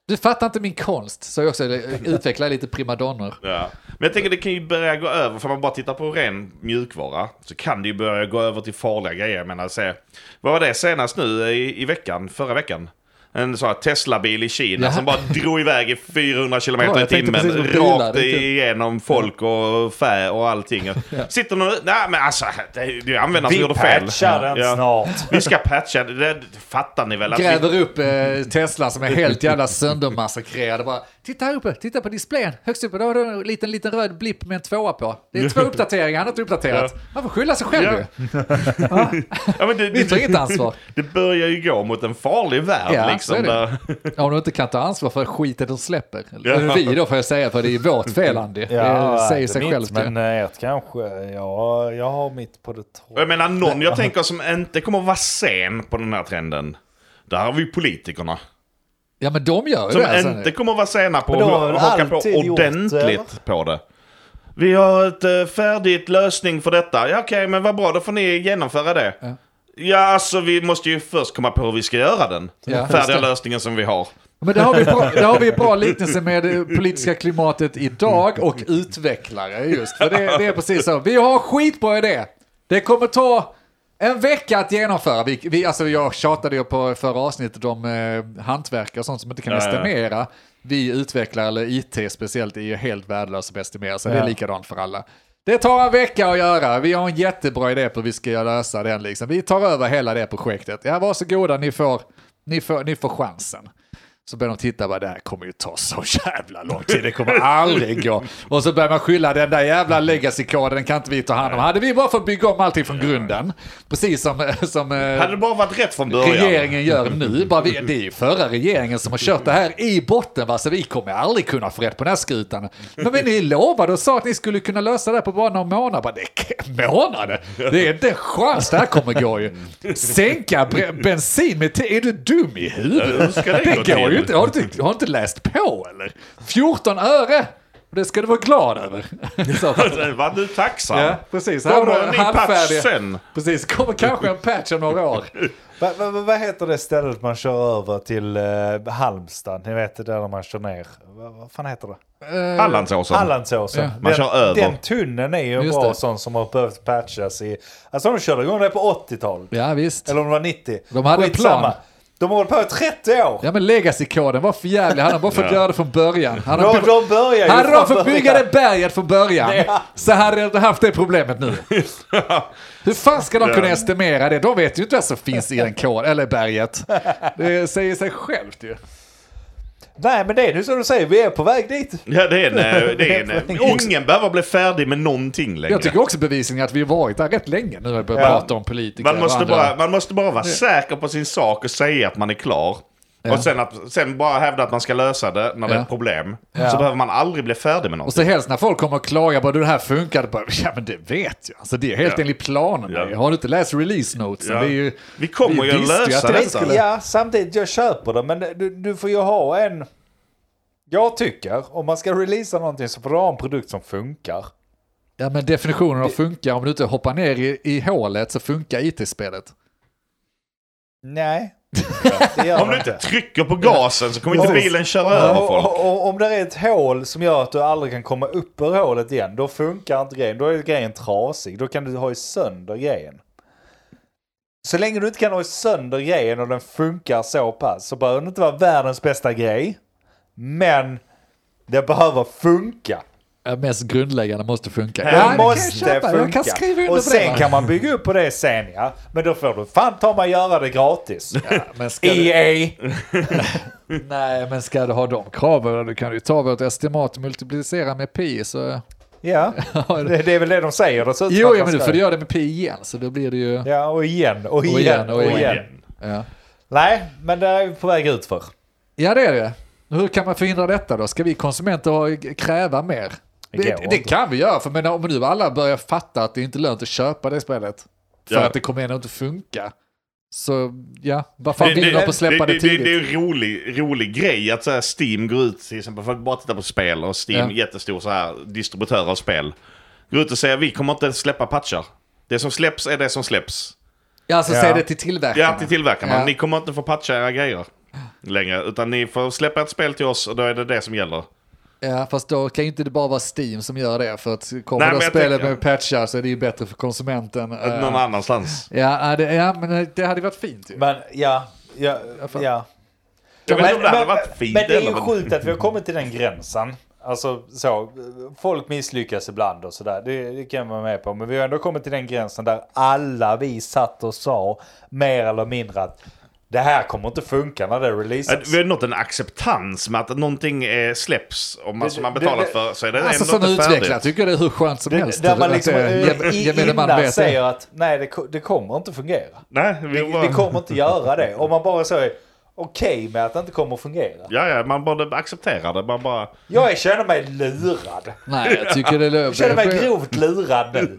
Du fattar inte min konst, så jag också utvecklar lite primadonnor. Ja. Men jag tänker det kan ju börja gå över, för man bara tittar på ren mjukvara, så kan det ju börja gå över till farliga grejer. Jag menar, se, vad var det senast nu i, i veckan, förra veckan? En sån här Tesla-bil i Kina Ja. som bara drog iväg i 400 km Bra, i timmen. Rakt igenom folk och fä och allting. *laughs* Sitter någon... Nej men alltså, det det är användaren som Vi gjorde fel. patchar den Ja. snart. Vi ska patcha, det, det fattar ni väl? Att vi, Gräver upp eh, Tesla som är helt jävla söndermassakrerad. Bara, titta här uppe, titta på displayen. Högst uppe, då har du en liten, liten röd blipp med en tvåa på. Det är *laughs* två uppdateringar, han har inte uppdaterat. Man får skylla sig själv Ja. ju. *laughs* ja, men det, Vi tar inget ansvar. *laughs* det börjar ju gå mot en farlig värld Ja, liksom. Där, Om du inte kan ta ansvar för skiten de släpper. Ja. Vi då får jag säga, för det är vårt fel Andy. det säger sig självt. Men eh, ert kanske. Ja, jag har mitt på det Och jag menar någon jag tänker som inte kommer att vara sen på den här trenden. Där har vi politikerna. Ja men de gör ju Som det. alltså. inte kommer att vara sena på att haka på alltid gjort ordentligt på det. Vi har ett uh, färdigt lösning för detta. Ja okej, men vad bra, då får ni genomföra det. Ja. Ja. alltså vi måste ju först komma på hur vi ska göra den. Ja, Färdiga lösningen som vi har. Men det har vi bra, det har vi bra *laughs* liknelse med det politiska klimatet idag och utvecklare just. För det, det är precis så. Vi har skitbra idé. Det kommer ta en vecka att genomföra. Vi, vi, alltså jag tjatade ju på förra avsnittet om eh, hantverkare och sånt som inte kan Ja, ja. estimera. Vi utvecklare, eller IT speciellt, är ju helt värdelösa på att estimera, så det är Ja. likadant för alla. Det tar en vecka att göra. Vi har en jättebra idé på hur vi ska lösa den. Liksom. Vi tar över hela det projektet. Ja, varsågoda, ni får, ni får, ni får chansen. Så börjar de titta, bara, det här kommer ju ta så jävla lång tid, det kommer aldrig gå. Och så börjar man skylla den där jävla legacy-koden, den kan inte vi ta hand om. Hade vi bara fått bygga om allting från grunden, precis som, som eh, Hade det bara varit rätt från början. regeringen gör nu. Bara vi, det är ju förra regeringen som har kört det här i botten, va? så vi kommer aldrig kunna få rätt på den här skutan. Men, men ni lovade och sa att ni skulle kunna lösa det här på bara några månader. Bara, det, månader? Det är inte en chans det här kommer gå ju. Sänka bensin med... te- Är du dum i huvudet? Det gå Det går till? Ju inte. Har du inte, har du inte läst på eller? 14 öre! Och det ska du vara glad över. *laughs* Var du tacksam? ja, precis. Här Kommer har en du ny patch sen? Precis, kommer kanske en patch om några år. *laughs* Va, va, va, vad heter det stället man kör över till uh, Halmstad? Ni vet det där man kör ner. Va, vad fan heter det? Eh, Hallandsåsen. Hallandsåsen. Ja. Man Den, kör över. den tunneln är ju en bra sån som har behövt patchas i... Alltså de körde igång det på 80-talet. Ja, visst. Eller om det var 90. De hade en Skitsamma. plan. De har hållit på i 30 år. Ja, men legacy-koden var för jävlig. Han har bara fått göra det från början. Han De, har, de börjar ju hade de från fått bygga början. det berget från början Ja. så hade de inte haft det problemet nu. *laughs* Hur fan ska de kunna estimera det? De vet ju inte vad som finns i den koden, eller berget. Det säger sig självt ju. Nej men det är nu som du säger, vi är på väg dit. Ja, det är en, eh, *laughs* det är en, ingen behöver bli färdig med någonting längre. Jag tycker också bevisningen att vi har varit där rätt länge nu när vi börjar Ja. prata om politiker Man måste, bara, man måste bara vara säker på sin sak och säga att man är klar. Ja. Och sen, att, sen bara hävda att man ska lösa det när det är ett problem. Ja. Så behöver man aldrig bli färdig med Och något. så helst när folk kommer och klagar på att det här funkar, bara, ja men det vet jag. Alltså det är helt Ja. enligt planerna. Ja. Har du inte läst release notesen? Ja. Det är ju, Vi kommer vi ju att lösa att det skulle- Ja, samtidigt jag köper det, men du, du får ju ha en... Jag tycker, om man ska releasa någonting så får du ha en produkt som funkar. ja men definitionen av funkar, om du inte hoppar ner i, i hålet så funkar IT-spelet. Nej, gör Om du inte trycker på gasen så kommer inte bilen köra över folk. och, och, om det är ett hål som gör att du aldrig kan komma upp ur hålet igen, då funkar inte grejen. Då är grejen trasig. Då kan du ha i sönder grejen. Så länge du inte kan ha i sönder grejen och den funkar så pass så behöver det inte vara världens bästa grej. Men det behöver funka. Ja, mest grundläggande måste funka. Det Det Ja, jag måste köpa. funka. Jag kan skriva under och det, sen va? kan man bygga upp på det sen ja. Men då får du fan ta mig göra det gratis. Ja, men ska du, EA! *laughs* nej, men ska du ha de kraven, då kan du ta vårt estimat och multiplicera med pi. Så, Ja, *laughs* det, det är väl det de säger. dessutom jo, ja, men du får göra det med pi igen, så då blir det ju... Ja, och igen, och igen, Och igen, och och igen. igen. Ja. Nej, men det är vi på väg ut för. Ja, det är det. Hur kan man förhindra detta då? Ska vi konsumenter ha- kräva mer? Det Det, det kan vi göra, för men om nu alla börjar fatta att det inte är lönt att köpa det spelet, för Ja. att det kommer ändå inte funka. Så ja, vad fan Det, vinner de på att släppa det, det, det, tidigt? det är en rolig, rolig grej att så här, Steam går ut till exempel för att bara titta på spel och Steam, Ja. jättestor så här, distributör av spel. Går ut och säger vi kommer inte släppa patchar. Det som släpps är det som släpps. ja, alltså Ja. säg det till tillverkarna. Ja, till tillverkarna. Ja. Ni kommer inte få patcha era grejer längre. Utan ni får släppa ett spel till oss och då är det det som gäller. Ja, fast då kan ju inte det bara vara Steam som gör det, för att kommer Nej, jag spelet tänker- med patchar så är det ju bättre för konsumenten. Eh, Någon annanstans. ja, det, ja, men eh, det hade varit fint ju. Men ja, ja, ja. Jag Men, det men, varit fint men det är ju sjukt att vi har kommit till den gränsen. Alltså så, folk misslyckas ibland och sådär. Det, det kan man vara med på. Men vi har ändå kommit till den gränsen där alla vi satt och sa mer eller mindre att det här kommer inte funka när det Att releasas. Vi har nått en acceptans med att någonting eh, släpps och man, Det- som man det- betalat det- för så är det Alltså ändå som inte utvecklare färdigt. tycker jag det är hur skönt som Det, helst. där man liksom eh, eh, gem- i- gemene man innan det. säger att nej det, det kommer inte fungera. Nej, vi Vi, bara... vi kommer inte göra det. Om man bara säger okej med att det inte kommer att fungera. Ja, ja, man borde acceptera det. Man bara... Jag känner mig lurad. Nej, jag tycker det Jag känner mig grovt lurad nu.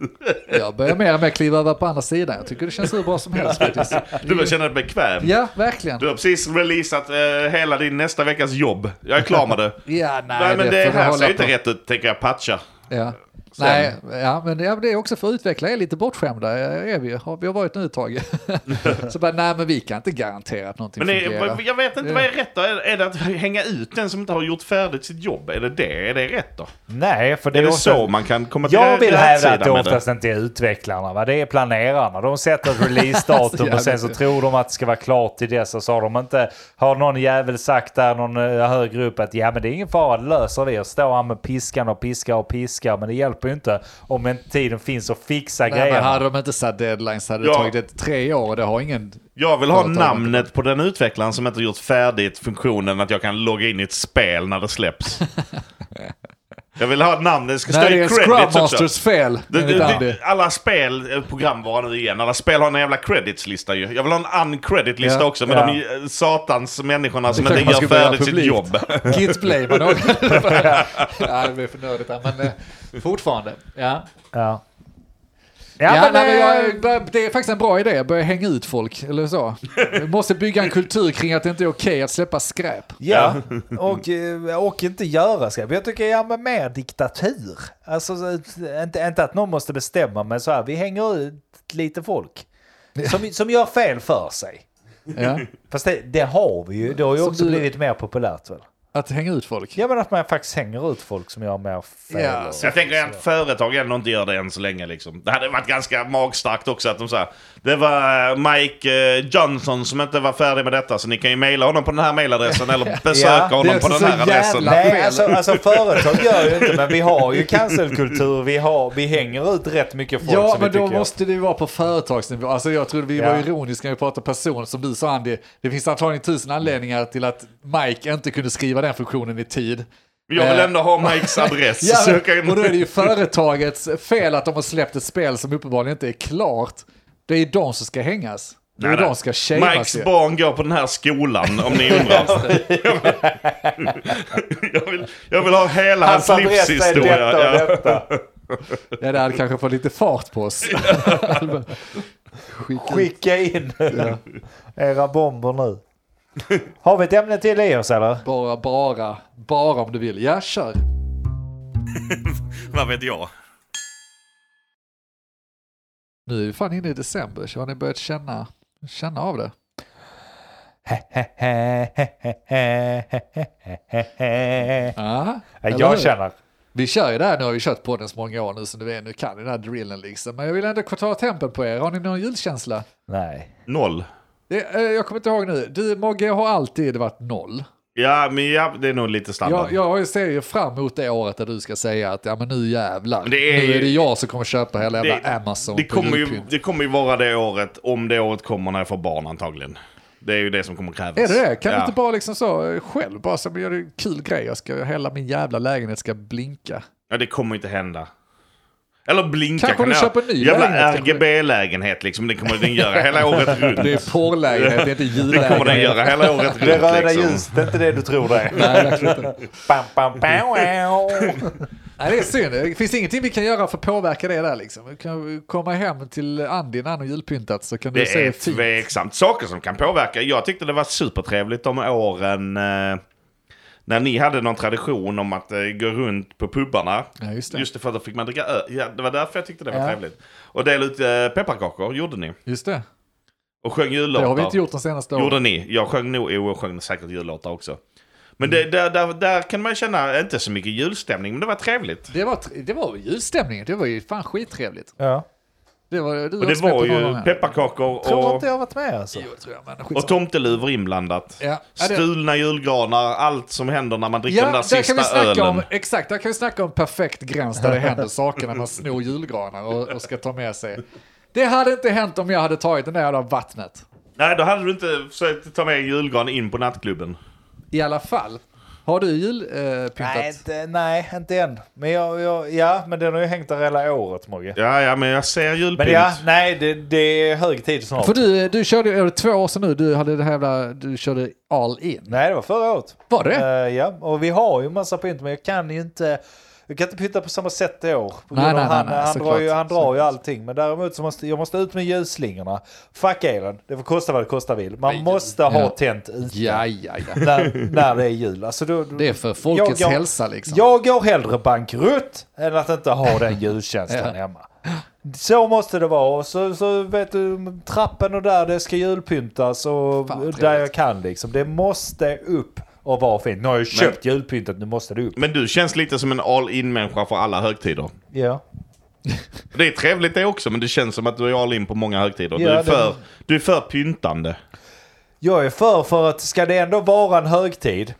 jag börjar mer och mer kliva över på andra sidan. Jag tycker det känns hur bra som helst faktiskt. Du börjar känna dig bekväm. Ja, verkligen. Du har precis releasat eh, hela din nästa veckas jobb. Jag är klar med det. Ja, nej, Nej, men det, vi här ser inte rätt ut, tänker jag patcha. Ja. Sen- Nej, ja, men det det är också för utvecklare är lite bortskämda. Är vi, har, vi har varit nu ett tag. *laughs* så bara, nej men vi kan inte garantera att någonting Men det, fungerar. jag vet inte vad är rätt då? Är, är det att hänga ut den som inte har gjort färdigt sitt jobb? Är det det? Är det rätt då? Nej, för det Är det ofta- så man kan komma till Jag vill hävda att det oftast inte är utvecklarna. Va? Det är planerarna. De sätter ett releasedatum *laughs* och sen så tror de att det ska vara klart till dess. Och så har de inte, har någon jävel sagt där, någon eh, högre upp att ja men det är ingen fara, det löser vi. Och står han med piskan och piskar och piskar. Men det hjälper ju inte om inte tiden finns att fixa Nej, men grejerna. hade de inte satt deadlines hade det Ja. tagit ett tre år och det har ingen... Jag vill ha namnet på den utvecklaren som inte gjort färdigt funktionen att jag kan logga in i ett spel när det släpps. *laughs* jag vill ha namnet, det ska stå i credits Scrum också. Masters fel. Det, det, det, alla spel, eh, programvara nu igen, alla spel har en jävla credits-lista ju. Jag vill ha en uncredit-lista Ja, också med ja. de eh, satans människorna som Det inte gör färdigt sitt jobb. Git man Nej, det blir för nördigt här, men eh, fortfarande. Ja. Ja. Ja, men, nej, men eh, jag, bör- det är faktiskt en bra idé, börja hänga ut folk eller så. Vi måste bygga en kultur kring att det inte är okej att släppa skräp. Ja, och, eh, och inte göra skräp. Jag tycker ja, men mer diktatur. Alltså så- inte, inte att någon måste bestämma men så här, vi hänger ut lite folk. Som, som gör fel för sig. Ja. Fast det, det har vi ju, det har ju också du- blivit mer populärt väl? Att hänga ut folk. Ja men att man faktiskt hänger ut folk som gör mer fel. Ja, Så jag tänker att företag ändå inte gör det än så länge. Liksom. Det hade varit ganska magstarkt också att de sa Det var eh, Mike eh, Johnson som inte var färdig med detta så ni kan ju mejla honom på den här mejladressen eller *laughs* besöka Ja, det honom på den här adressen. Nej, alltså, alltså företag gör ju inte, men vi har ju cancelkultur, vi, har, vi hänger ut rätt mycket folk Ja, som men vi då tycker. måste det ju vara på företagsnivå. Alltså jag trodde vi Ja. var ironiska när vi pratade person, som du sa Andy. Det finns antagligen tusen anledningar till att Mike inte kunde skriva den funktionen i tid. Jag vill Eh, ändå ha Mikes *laughs* adress. Ja, jag och då är det ju företagets fel att de har släppt ett spel som uppenbarligen inte är klart. Det är de som ska hängas. Det är Nej, de nej. som ska shameas Mikes ju. barn går på den här skolan om ni undrar. *laughs* jag, vill, jag vill ha hela hans, Hans livshistoria. detta och detta. *laughs* Ja, det hade kanske fått lite fart på oss. Skicka in era bomber nu. *laughs* Har vi ett ämne till i oss eller? Bara, bara, bara om du vill. Ja, kör. *laughs* Vad vet jag? Nu är vi fan inne i december, så har ni börjat känna, känna av det? *laughs* Ja, Jag känner. Vi kör ju det här, nu har vi kört på den så många år nu som du vet, nu kan ni den här drillen liksom. Men jag vill ändå ta tempen på er. Har ni någon julkänsla? Nej. Noll. Det, eh, jag kommer inte ihåg nu. Du Mogge har alltid varit noll. Ja, men ja, det är nog lite standard. Jag, jag ser ju fram emot det året där du ska säga att ja men nu jävlar. Men det är nu ju- är det jag som kommer köpa hela Det- jävla Amazon det, på kommer ju, julpynt. det kommer ju vara det året, om det året kommer när jag får barn antagligen. Det är ju det som kommer krävas. Är det det? Kan du inte bara liksom så eh, själv, bara så gör det en kul grej. Jag ska, hela min jävla lägenhet ska blinka. Ja, det kommer inte hända. Eller blinka Kanske kan du jag- köper en ny Jävla. RGB-lägenhet liksom. Det kommer den göra hela året runt. *laughs* Det är porrlägenhet, det är inte *laughs* Det kommer den jullägenhet. göra hela året runt. Det röda liksom. ljuset, det är inte det du tror det är. *laughs* Nej, verkligen inte. Bam, bam, bam. Nej, det är synd. Det finns ingenting vi kan göra för att påverka det där liksom. Vi kan komma hem till Andy när han har julpyntat så kan du Det se är fint. tveksamt. Saker som kan påverka. Jag tyckte det var supertrevligt de åren eh, när ni hade någon tradition om att eh, gå runt på pubbarna. Ja, just det. Just det, för då fick man dricka öl. Ja, det var därför jag tyckte det var Ja. trevligt. Och dela ut eh, pepparkakor gjorde ni. Just det. Och sjöng jullåtar. Det har vi inte gjort de senaste åren. Gjorde ni? Jag sjöng nog, jo, jag sjöng säkert jullåtar också. Men Mm. det, där, där, där kan man känna, inte så mycket julstämning, men det var trevligt. Det var, det var julstämning. Det var ju fan skittrevligt. Ja. Det var, du Och det var ju pepparkakor Tror och, inte jag har varit med alltså. Jo, tror jag, men och tomteluvor inblandat. Ja. Stulna julgranar, allt som händer när man dricker den Ja, där där kan vi sista snacka ölen. om, exakt, där kan vi snacka om perfekt gräns där det händer saker när man snor julgranar och, och ska ta med sig. Det hade inte hänt om jag hade tagit den där jävla vattnet. Nej, då hade du inte försökt ta med en julgran in på nattklubben. I alla fall. Har du julpyntat? Eh, Nej inte, nej, inte än. Men jag, jag, ja, men den har ju hängt där hela året, Mogge. Ja, ja, men jag ser julpynt. Men ja, nej, det, det är hög tid snart. För du, du körde, är det två år sedan nu, du hade det här jävla, du körde all in. Nej, det var förra året. Var det? Eh, ja, och vi har ju massa pynt, men jag kan ju inte... Jag kan inte pynta på samma sätt i år. Nej, nej, nej, han, nej, han, såklart. drar ju, han drar ju Såklart. allting. Men däremot så måste jag måste ut med ljusslingorna. Fuck elen, det får kosta vad det kostar vill. Man måste ha Ja. tänt ute Ja, ja, ja. när, när det är jul. Alltså då, Det är för folkets Jag- jag- hälsa liksom. Jag går hellre bankrutt än att inte ha den julkänslan *laughs* Ja. hemma. Så måste det vara. Och så, så vet du, trappen och där det ska julpyntas och Fan, där jag kan liksom. Det måste upp och vara fint. Nu har jag köpt julpyntet, nu måste det upp. Men du känns lite som en all-in-människa för alla högtider. Ja. Det är trevligt det också, men det känns som att du är all-in på många högtider. du, Ja, är det- för, du är för pyntande. Jag är för för att ska det ändå vara en högtid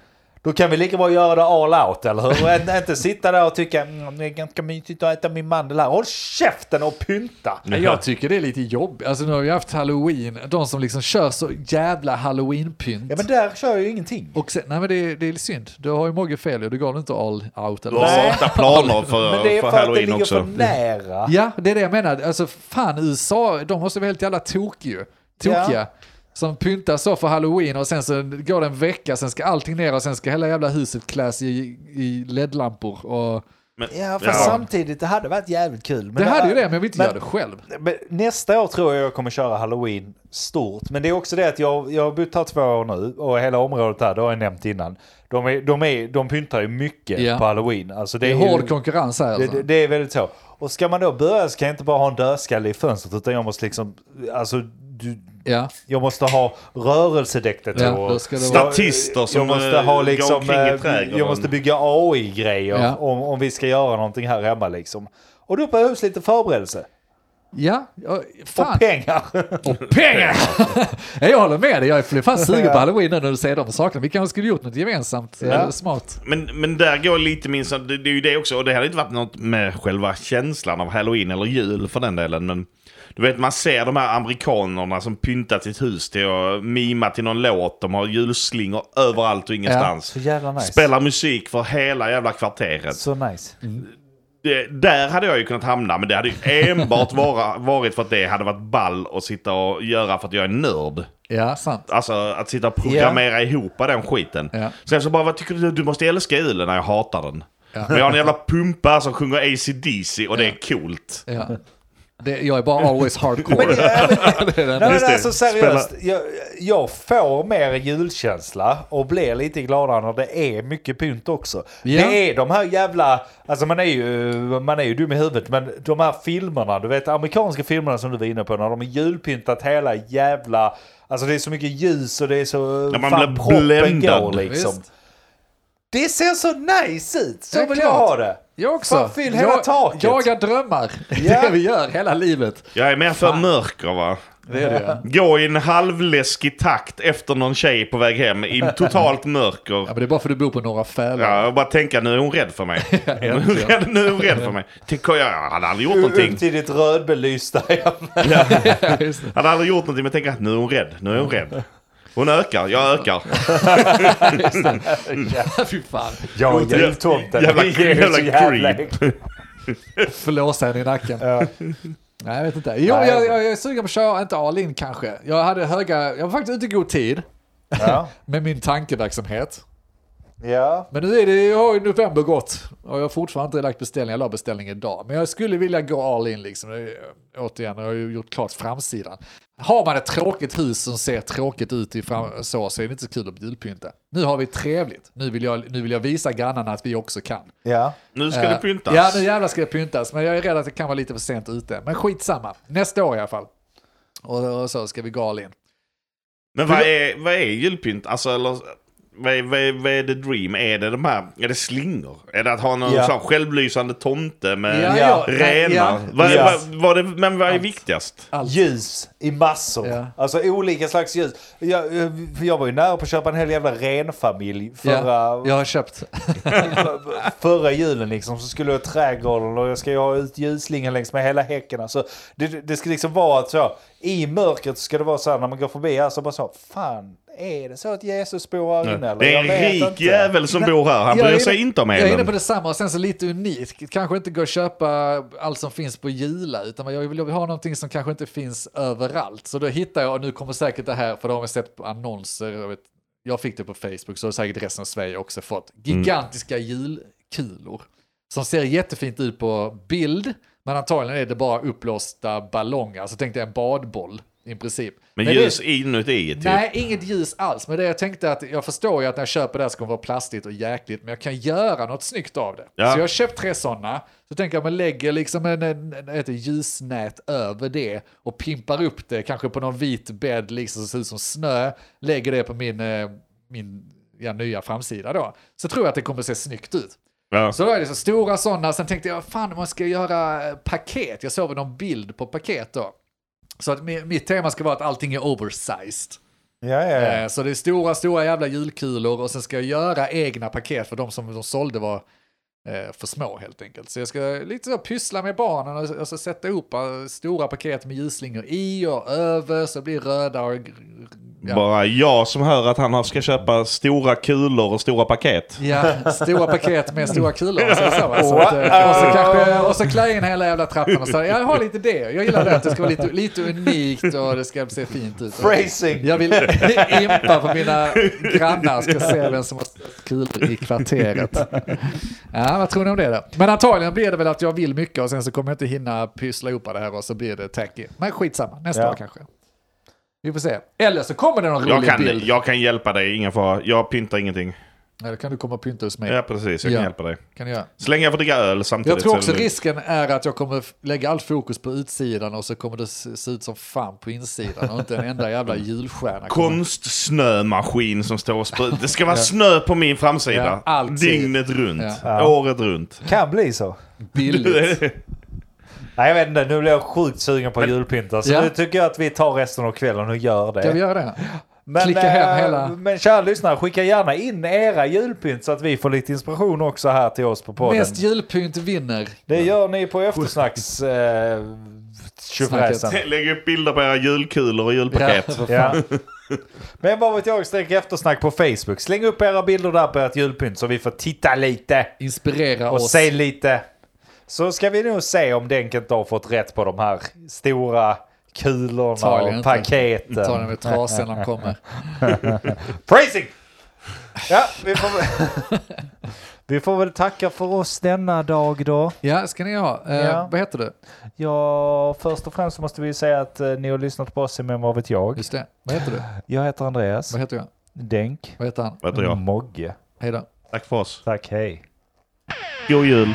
då kan vi lika bra göra det all out, eller hur? Inte sitta där och tycka mm, det är ganska mysigt att äta min mandel här. Håll käften och pynta! Men Jag tycker det är lite jobbigt. Alltså nu har vi haft halloween, de som liksom kör så jävla halloween-pynt. Ja men där kör jag ju ingenting. Och sen, nej men det, det är synd. Du har ju Mogge fel ju. Du gav inte all out Du eller har Nej. svarta planer för, Men det är för för, att det halloween ligger också. för nära. Ja, det är det jag menar. Alltså fan USA, de måste vara helt jävla tokiga. Tokiga. Ja. Som pyntar så för halloween och sen så går det en vecka, sen ska allting ner och sen ska hela jävla huset kläs i, i LED-lampor. Och Men, Ja, fast samtidigt, det hade varit jävligt kul. Men Det hade ju det, men jag vill inte men- göra det själv. Men nästa år tror jag jag kommer köra halloween stort. Men det är också det att jag, jag har bott här två år nu och hela området här, det har jag nämnt innan. De, är, de, är, de pyntar ju mycket Ja. på halloween. Alltså det, Det är ju- hård konkurrens här det, alltså. det, det är väldigt så. Och ska man då börja så kan jag inte bara ha en dödskalle i fönstret utan jag måste liksom, alltså du, Ja. jag måste ha rörelsedetektorer. Ja, ska det Jag- vara- Statister som, jag måste eh, ha liksom, eh, jag måste bygga AI-grejer Ja. om, om vi ska göra någonting här hemma liksom. Och då behövs lite förberedelse. Ja, fan. Och pengar. *laughs* Och pengar! *laughs* Ja, jag håller med dig, jag är fan sugen på halloween nu när du säger de sakerna. Vi kanske skulle gjort något gemensamt, Ja. ja. smart. Men, men där går lite min... Det, det är ju det också, och det hade inte varit något med själva känslan av halloween eller jul för den delen. Men du vet, man ser de här amerikanerna som pyntat sitt hus till att mima till någon låt. De har julslingor överallt och ingenstans. Så jävla nice. Spelar musik för hela jävla kvarteret. Så nice. Det, där hade jag ju kunnat hamna, men det hade ju enbart *laughs* vara, varit för att det hade varit ball att sitta och göra för att jag är nörd. Ja, sant. Alltså att sitta och programmera ihop den skiten. Ja. Sen så bara, vad tycker du? Du måste älska julen när jag hatar den. Men jag har en jävla *laughs* pumpa som sjunger AC/DC och det är coolt. Ja. Det, jag är bara always hardcore. det är *laughs* den. Nej, men Just det. alltså seriöst, jag, jag får mer julkänsla och blir lite gladare när det är mycket pynt också. Ja. Det är de här jävla, alltså man är, ju, man är ju dum i huvudet, men de här filmerna, du vet amerikanska filmerna som du var inne på, när de är julpyntat hela jävla, alltså det är så mycket ljus och det är så, Ja, man fan blir proppen bländad. går liksom. Visst. Det ser så nice ut, så Ja, vill jag ha det. Jag också. Fan, fyll hela jag, taket. Jagar drömmar. *laughs* Det Ja. är det vi gör hela livet. Jag är mer för mörker va. Det är det. Gå i en halvläskig takt efter någon tjej på väg hem i *laughs* totalt Ja, mörker. men det är bara för att du bor på Norra Fälan. Ja, jag bara tänka nu är hon rädd för mig. *laughs* nu, är hon rädd, nu är hon rädd för mig. Tänk, jag hade aldrig gjort någonting. Upp till ditt rödbelysta. Ja. Ja, det. Hade aldrig gjort någonting men tänk att nu är hon rädd. Nu är hon rädd. Hon ökar, jag ökar. *laughs* Fy fan. Jag är jultomten. Jävla- jävla jävla *laughs* creep. Flåsa henne i nacken. Ja. Nej, jag vet inte. Jo, Nej. jag, jag, jag är sugen på att köra, inte all in kanske. Jag hade höga, jag var faktiskt ute i god tid Ja. *laughs* med min tankeverksamhet. Ja. Men nu är det, jag har ju november gått och jag har fortfarande inte lagt beställning, jag la beställning idag. Men jag skulle vilja gå all in liksom. Återigen, jag har ju gjort klart framsidan. Har man ett tråkigt hus som ser tråkigt ut i fram, så, så är det inte så kul att julpynta. Nu har vi trevligt. Nu vill jag, nu vill jag visa grannarna att vi också kan. Ja. Nu ska det Eh, pyntas. Ja, nu jävlar ska det pyntas. Men jag är rädd att det kan vara lite för sent ute. Men skitsamma. Nästa år i alla fall. Och, och så ska vi gå all in. Men vad är, vad är julpynt? Alltså, eller, vad, är, vad, är, vad är the dream? Är det de här, är det slingor? Är det att ha någon Ja. sån självlysande tomte med Ja, ja, renar? ja. Vad, Ja. vad, vad är, men vad är viktigast? Allt. Ljus i massor. Ja. Alltså olika slags ljus. Jag, jag var ju nära på att köpa en hel jävla renfamilj förra, Ja, jag har köpt. *laughs* förra julen liksom. Så skulle jag ha trädgården och jag ska ju ha ut ljuslingen längs med hela häcken. Alltså, det, det ska liksom vara att så, i mörkret ska det vara så här när man går förbi här så bara så, fan är det så att Jesus här inne eller? Det är Jag en rik inte. jävel som bor här. Han Jag bryr sig inne- inte om Jag är inne på elen. detsamma och sen så lite unikt. Kanske inte gå och köpa allt som finns på Gila utan jag vill ha någonting som kanske inte finns överallt. Så då hittar jag, och nu kommer säkert det här, för då har vi sett på annonser, jag, vet, jag fick det på Facebook så har säkert resten av Sverige också fått, gigantiska julkulor. Som ser jättefint ut på bild, men antagligen är det bara uppblåsta ballonger. Så tänkte jag en badboll i princip. Men det- ljus inuti typ. Nej, inget ljus alls. Men det jag tänkte att jag förstår ju att när jag köper det här så kommer det vara plastigt och jäkligt, men jag kan göra något snyggt av det. Ja. Så jag har köpt tre sådana. Så tänker jag man lägger liksom en, en, en, ett ljusnät över det och pimpar upp det, kanske på någon vit bädd liksom som ser ut som snö. Lägger det på min, eh, min ja, nya framsida då. Så tror jag att det kommer se snyggt ut. Ja. Så då är det så stora sådana, sen tänkte jag, fan man ska göra paket. Jag såg någon bild på paket då. Så att mi- mitt tema ska vara att allting är oversized. Ja, ja, ja. Eh, Så det är stora, stora jävla julkulor och sen ska jag göra egna paket för de som de sålde var för små helt enkelt. Så jag ska lite så pyssla med barnen och, och så sätta ihop eh, stora paket med ljusslingor i och över så det blir röda och Ja. Bara jag som hör att han ska köpa stora kulor och stora paket. Ja, stora paket med stora kulor. Så, så, så eh, och, så kanske, och så klä in hela jävla trappan och så. Jag har lite det. Jag gillar det. Att det ska vara lite, lite unikt och det ska se fint ut. Phrasing. Jag vill impa på mina grannar. Ska se vem som har störst kulor i kvarteret. Ja, vad tror ni om det då? Men antagligen blir det väl att jag vill mycket och sen så kommer jag inte hinna pyssla ihop det här och så blir det tacky. Men skitsamma, nästa Ja. år kanske. Vi får se. Eller så kommer det någon Jag rolig kan, bild. jag kan hjälpa dig, ingen fara. Jag pyntar ingenting. Eller kan du komma och pynta hos mig? Ja precis, jag Ja. kan hjälpa dig. Kan jag göra. Så länge jag får dricka öl samtidigt. Jag tror så också är det lugnt. risken är att jag kommer lägga allt fokus på utsidan och så kommer det se se ut som fan på insidan och inte en enda jävla *laughs* julstjärna. kommer- Konstsnömaskin som står och sprutar. Det ska vara snö på min framsida. Ja, alltid. Dygnet runt. Ja. Året runt. Kan bli så. Billigt. *laughs* Nej jag vet inte, nu blir jag sjukt sugen på julpynta. Så Ja. nu tycker jag att vi tar resten av kvällen och gör det. Kan vi göra det? *laughs* Men, Klicka hem eh, hela- Men kära lyssnare, skicka gärna in era julpynt så att vi får lite inspiration också här till oss på podden. Mest julpynt vinner. Det gör ni på eftersnacks... Eh. Lägg upp bilder på era julkulor och julpaket. Ja. *laughs* Men vad vet jag, streck eftersnack på Facebook. Släng upp era bilder där på ert julpynt så vi får titta lite Inspirera och oss. se lite. Så ska vi nog se om Denket har fått rätt på de här stora kulorna Antagligen och inte. paketen. Ta den med trasan när de kommer. *laughs* Praising! Ja, vi får, väl- *laughs* vi får väl tacka för oss denna dag då. Ja, ska ni ha. Eh, Ja. Vad heter du? Ja, först och främst måste vi säga att eh, ni har lyssnat på oss i Men vad vet jag? Just det. Vad heter du? Jag heter Andreas. Vad heter jag? Denk. Vad heter han? Vad heter jag? Mogge. Hej då. Tack för oss. Tack, hej. God jul.